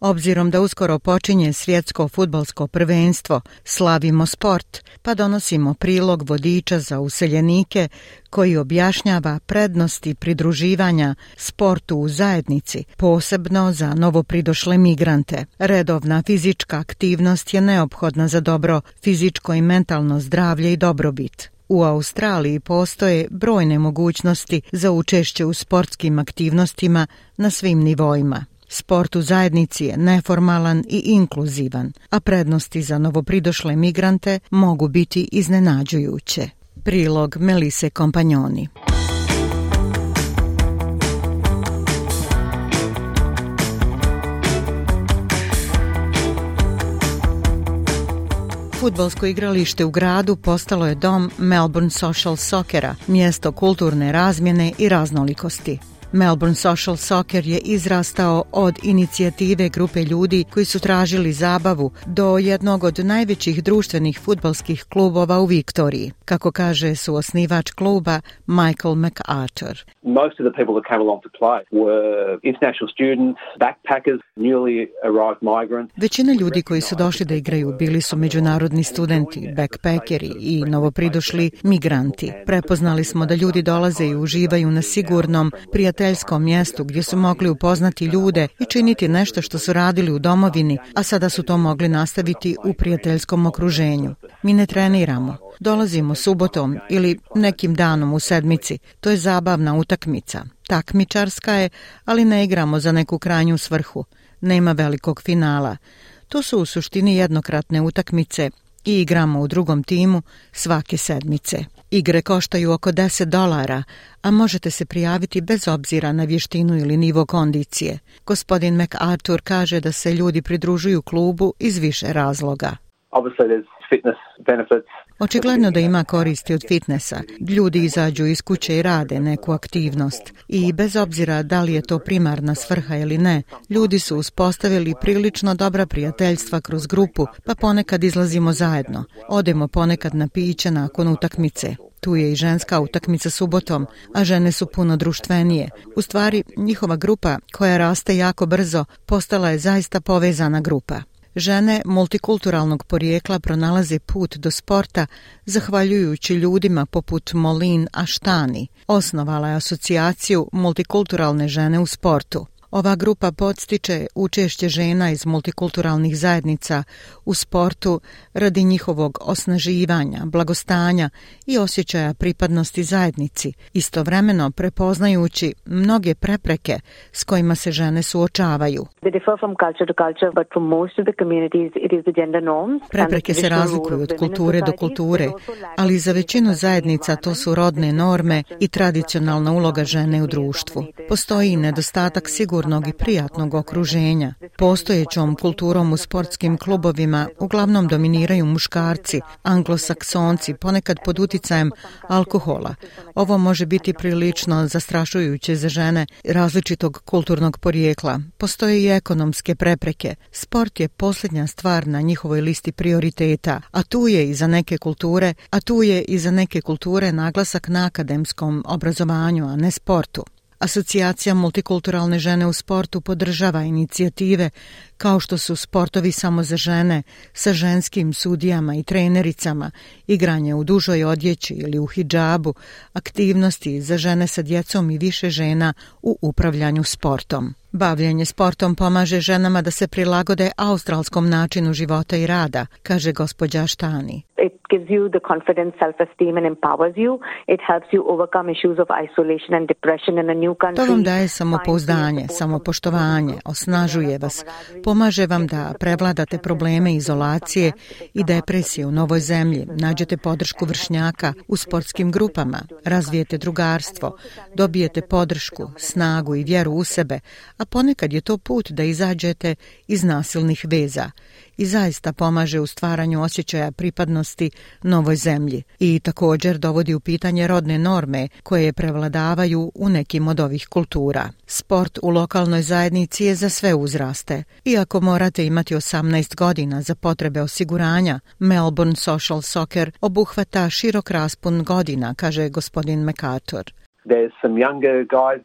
Obzirom da uskoro počinje svjetsko futbalsko prvenstvo, slavimo sport, pa donosimo prilog vodiča za useljenike koji objašnjava prednosti pridruživanja sportu u zajednici, posebno za novopridošle migrante. Redovna fizička aktivnost je neophodna za dobro fizičko i mentalno zdravlje i dobrobit. U Australiji postoje brojne mogućnosti za učešće u sportskim aktivnostima na svim nivoima. Sport u zajednici je neformalan i inkluzivan, a prednosti za novopridošle migrante mogu biti iznenađujuće. Prilog Melise Kompanjoni Futbolsko igralište u gradu postalo je dom Melbourne Social Soccera, mjesto kulturne razmjene i raznolikosti. Melbourne Social Soccer je izrastao od inicijative grupe ljudi koji su tražili zabavu do jednog od najvećih društvenih futbalskih klubova u Viktoriji, kako kaže su osnivač kluba Michael MacArthur. Most of the people that came along to play were international students, backpackers, newly arrived migrants. Većina ljudi koji su došli da igraju bili su međunarodni studenti, backpackeri i novopridošli migranti. Prepoznali smo da ljudi dolaze i uživaju na sigurnom, prijateljom prijateljskom mjestu gdje su mogli upoznati ljude i činiti nešto što su radili u domovini, a sada su to mogli nastaviti u prijateljskom okruženju. Mi ne treniramo. Dolazimo subotom ili nekim danom u sedmici. To je zabavna utakmica. Takmičarska je, ali ne igramo za neku krajnju svrhu. Nema velikog finala. To su u suštini jednokratne utakmice i igramo u drugom timu svake sedmice. Igre koštaju oko 10 dolara, a možete se prijaviti bez obzira na vještinu ili nivo kondicije. Gospodin MacArthur kaže da se ljudi pridružuju klubu iz više razloga. Očigledno da ima koristi od fitnessa. Ljudi izađu iz kuće i rade neku aktivnost. I bez obzira da li je to primarna svrha ili ne, ljudi su uspostavili prilično dobra prijateljstva kroz grupu, pa ponekad izlazimo zajedno. Odemo ponekad na piće nakon utakmice tu je i ženska utakmica subotom, a žene su puno društvenije. U stvari, njihova grupa, koja raste jako brzo, postala je zaista povezana grupa. Žene multikulturalnog porijekla pronalaze put do sporta zahvaljujući ljudima poput Molin Aštani. Osnovala je asocijaciju multikulturalne žene u sportu. Ova grupa podstiče učešće žena iz multikulturalnih zajednica u sportu radi njihovog osnaživanja, blagostanja i osjećaja pripadnosti zajednici, istovremeno prepoznajući mnoge prepreke s kojima se žene suočavaju. Prepreke se razlikuju od kulture do kulture, ali za većinu zajednica to su rodne norme i tradicionalna uloga žene u društvu. Postoji nedostatak sigurnosti sigurnog i prijatnog okruženja. Postojećom kulturom u sportskim klubovima uglavnom dominiraju muškarci, anglosaksonci, ponekad pod uticajem alkohola. Ovo može biti prilično zastrašujuće za žene različitog kulturnog porijekla. Postoje i ekonomske prepreke. Sport je posljednja stvar na njihovoj listi prioriteta, a tu je i za neke kulture, a tu je i za neke kulture naglasak na akademskom obrazovanju, a ne sportu. Asocijacija multikulturalne žene u sportu podržava inicijative kao što su sportovi samo za žene, sa ženskim sudijama i trenericama, igranje u dužoj odjeći ili u hijabu, aktivnosti za žene sa djecom i više žena u upravljanju sportom. Bavljenje sportom pomaže ženama da se prilagode australskom načinu života i rada, kaže gospođa Štani. It gives you the confidence, self-esteem and empowers you. It helps you overcome issues of isolation and depression in a new country. To vam daje samopouzdanje, samopoštovanje, osnažuje vas, pomaže vam da prevladate probleme izolacije i depresije u novoj zemlji, nađete podršku vršnjaka u sportskim grupama, razvijete drugarstvo, dobijete podršku, snagu i vjeru u sebe, a ponekad je to put da izađete iz nasilnih veza i zaista pomaže u stvaranju osjećaja pripadnosti novoj zemlji i također dovodi u pitanje rodne norme koje prevladavaju u nekim od ovih kultura. Sport u lokalnoj zajednici je za sve uzraste. Iako morate imati 18 godina za potrebe osiguranja, Melbourne Social Soccer obuhvata širok raspun godina, kaže gospodin Mekator. There's some younger guys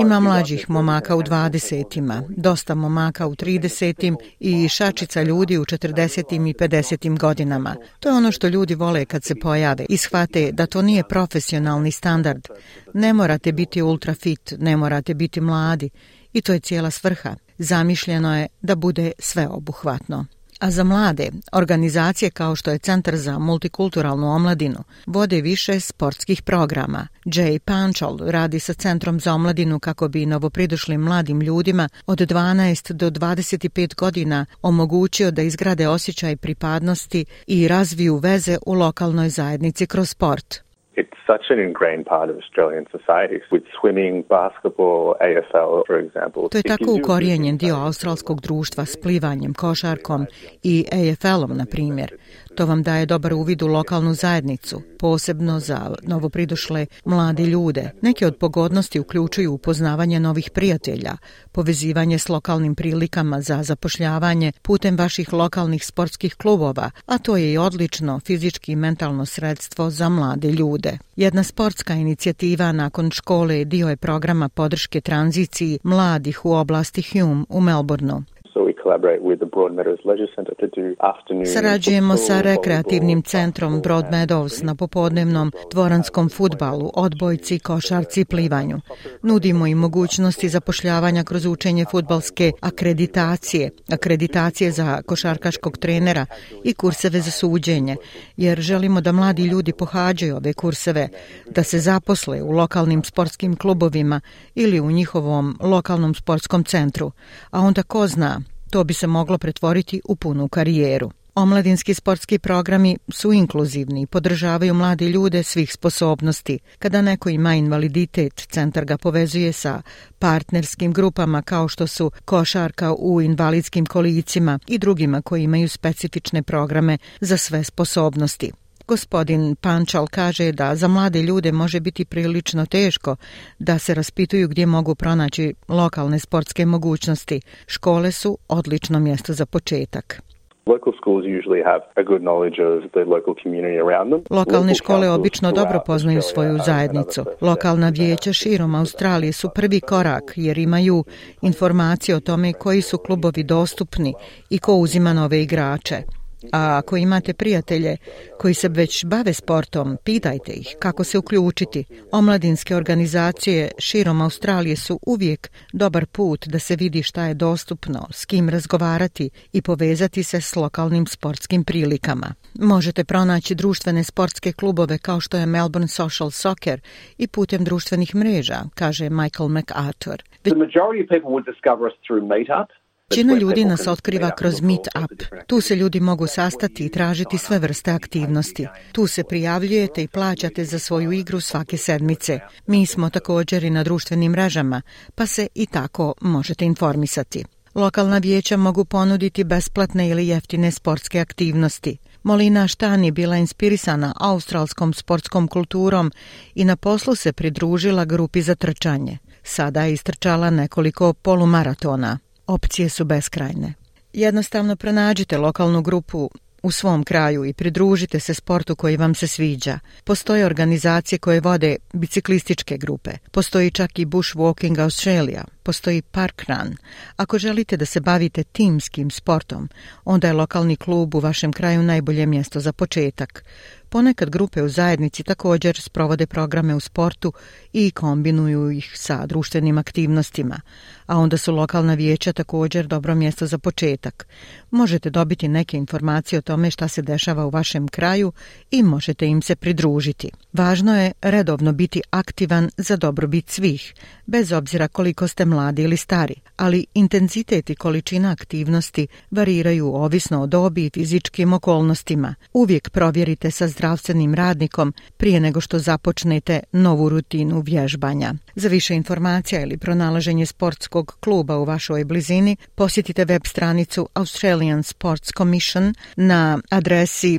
Ima mlađih momaka u 20-ima, dosta momaka u 30-im i šačica ljudi u 40-im i 50-im godinama. To je ono što ljudi vole kad se pojave i shvate da to nije profesionalni standard. Ne morate biti ultrafit, ne morate biti mladi i to je cijela svrha. Zamišljeno je da bude sveobuhvatno. obuhvatno. A za mlade, organizacije kao što je Centar za multikulturalnu omladinu vode više sportskih programa. Jay Panchol radi sa Centrom za omladinu kako bi novopridošlim mladim ljudima od 12 do 25 godina omogućio da izgrade osjećaj pripadnosti i razviju veze u lokalnoj zajednici kroz sport. It's such an ingrained part of Australian society with swimming, basketball, ASL for example. To je tako ukorijenjen dio australskog društva s plivanjem, košarkom i AFL-om na primjer. To vam daje dobar uvid u lokalnu zajednicu, posebno za novopridošle mlade ljude. Neke od pogodnosti uključuju upoznavanje novih prijatelja, povezivanje s lokalnim prilikama za zapošljavanje putem vaših lokalnih sportskih klubova, a to je i odlično fizički i mentalno sredstvo za mlade ljude ljude. Jedna sportska inicijativa nakon škole dio je programa podrške tranziciji mladih u oblasti Hume u Melbourneu. Sarađujemo sa rekreativnim centrom Broad Meadows na popodnevnom dvoranskom futbalu, odbojci, košarci i plivanju. Nudimo i mogućnosti zapošljavanja kroz učenje futbalske akreditacije, akreditacije za košarkaškog trenera i kurseve za suđenje, jer želimo da mladi ljudi pohađaju ove kurseve, da se zaposle u lokalnim sportskim klubovima ili u njihovom lokalnom sportskom centru, a onda ko zna, to bi se moglo pretvoriti u punu karijeru. Omladinski sportski programi su inkluzivni i podržavaju mlade ljude svih sposobnosti. Kada neko ima invaliditet, centar ga povezuje sa partnerskim grupama kao što su košarka u invalidskim kolicima i drugima koji imaju specifične programe za sve sposobnosti. Gospodin Pančal kaže da za mlade ljude može biti prilično teško da se raspituju gdje mogu pronaći lokalne sportske mogućnosti. Škole su odlično mjesto za početak. Lokalne škole obično dobro poznaju svoju zajednicu. Lokalna vijeća širom Australije su prvi korak jer imaju informacije o tome koji su klubovi dostupni i ko uzima nove igrače. A ako imate prijatelje koji se već bave sportom, pitajte ih kako se uključiti. Omladinske organizacije širom Australije su uvijek dobar put da se vidi šta je dostupno, s kim razgovarati i povezati se s lokalnim sportskim prilikama. Možete pronaći društvene sportske klubove kao što je Melbourne Social Soccer i putem društvenih mreža, kaže Michael MacArthur. The majority of people would discover us through meetups. Većina ljudi nas otkriva kroz Meetup. Tu se ljudi mogu sastati i tražiti sve vrste aktivnosti. Tu se prijavljujete i plaćate za svoju igru svake sedmice. Mi smo također i na društvenim mrežama, pa se i tako možete informisati. Lokalna vijeća mogu ponuditi besplatne ili jeftine sportske aktivnosti. Molina Štani bila inspirisana australskom sportskom kulturom i na poslu se pridružila grupi za trčanje. Sada je istrčala nekoliko polumaratona opcije su beskrajne. Jednostavno pronađite lokalnu grupu u svom kraju i pridružite se sportu koji vam se sviđa. Postoje organizacije koje vode biciklističke grupe. Postoji čak i Bushwalking Australia, postoji Parkran. Ako želite da se bavite timskim sportom, onda je lokalni klub u vašem kraju najbolje mjesto za početak. Ponekad grupe u zajednici također sprovode programe u sportu i kombinuju ih sa društvenim aktivnostima, a onda su lokalna vijeća također dobro mjesto za početak. Možete dobiti neke informacije o tome šta se dešava u vašem kraju i možete im se pridružiti. Važno je redovno biti aktivan za dobrobit svih, bez obzira koliko ste mladi ili stari, ali intenzitet i količina aktivnosti variraju ovisno o dobi i fizičkim okolnostima. Uvijek provjerite sa zdravstvenim radnikom prije nego što započnete novu rutinu vježbanja. Za više informacija ili pronalaženje sportskog kluba u vašoj blizini, posjetite web stranicu Australian Sports Commission na adresi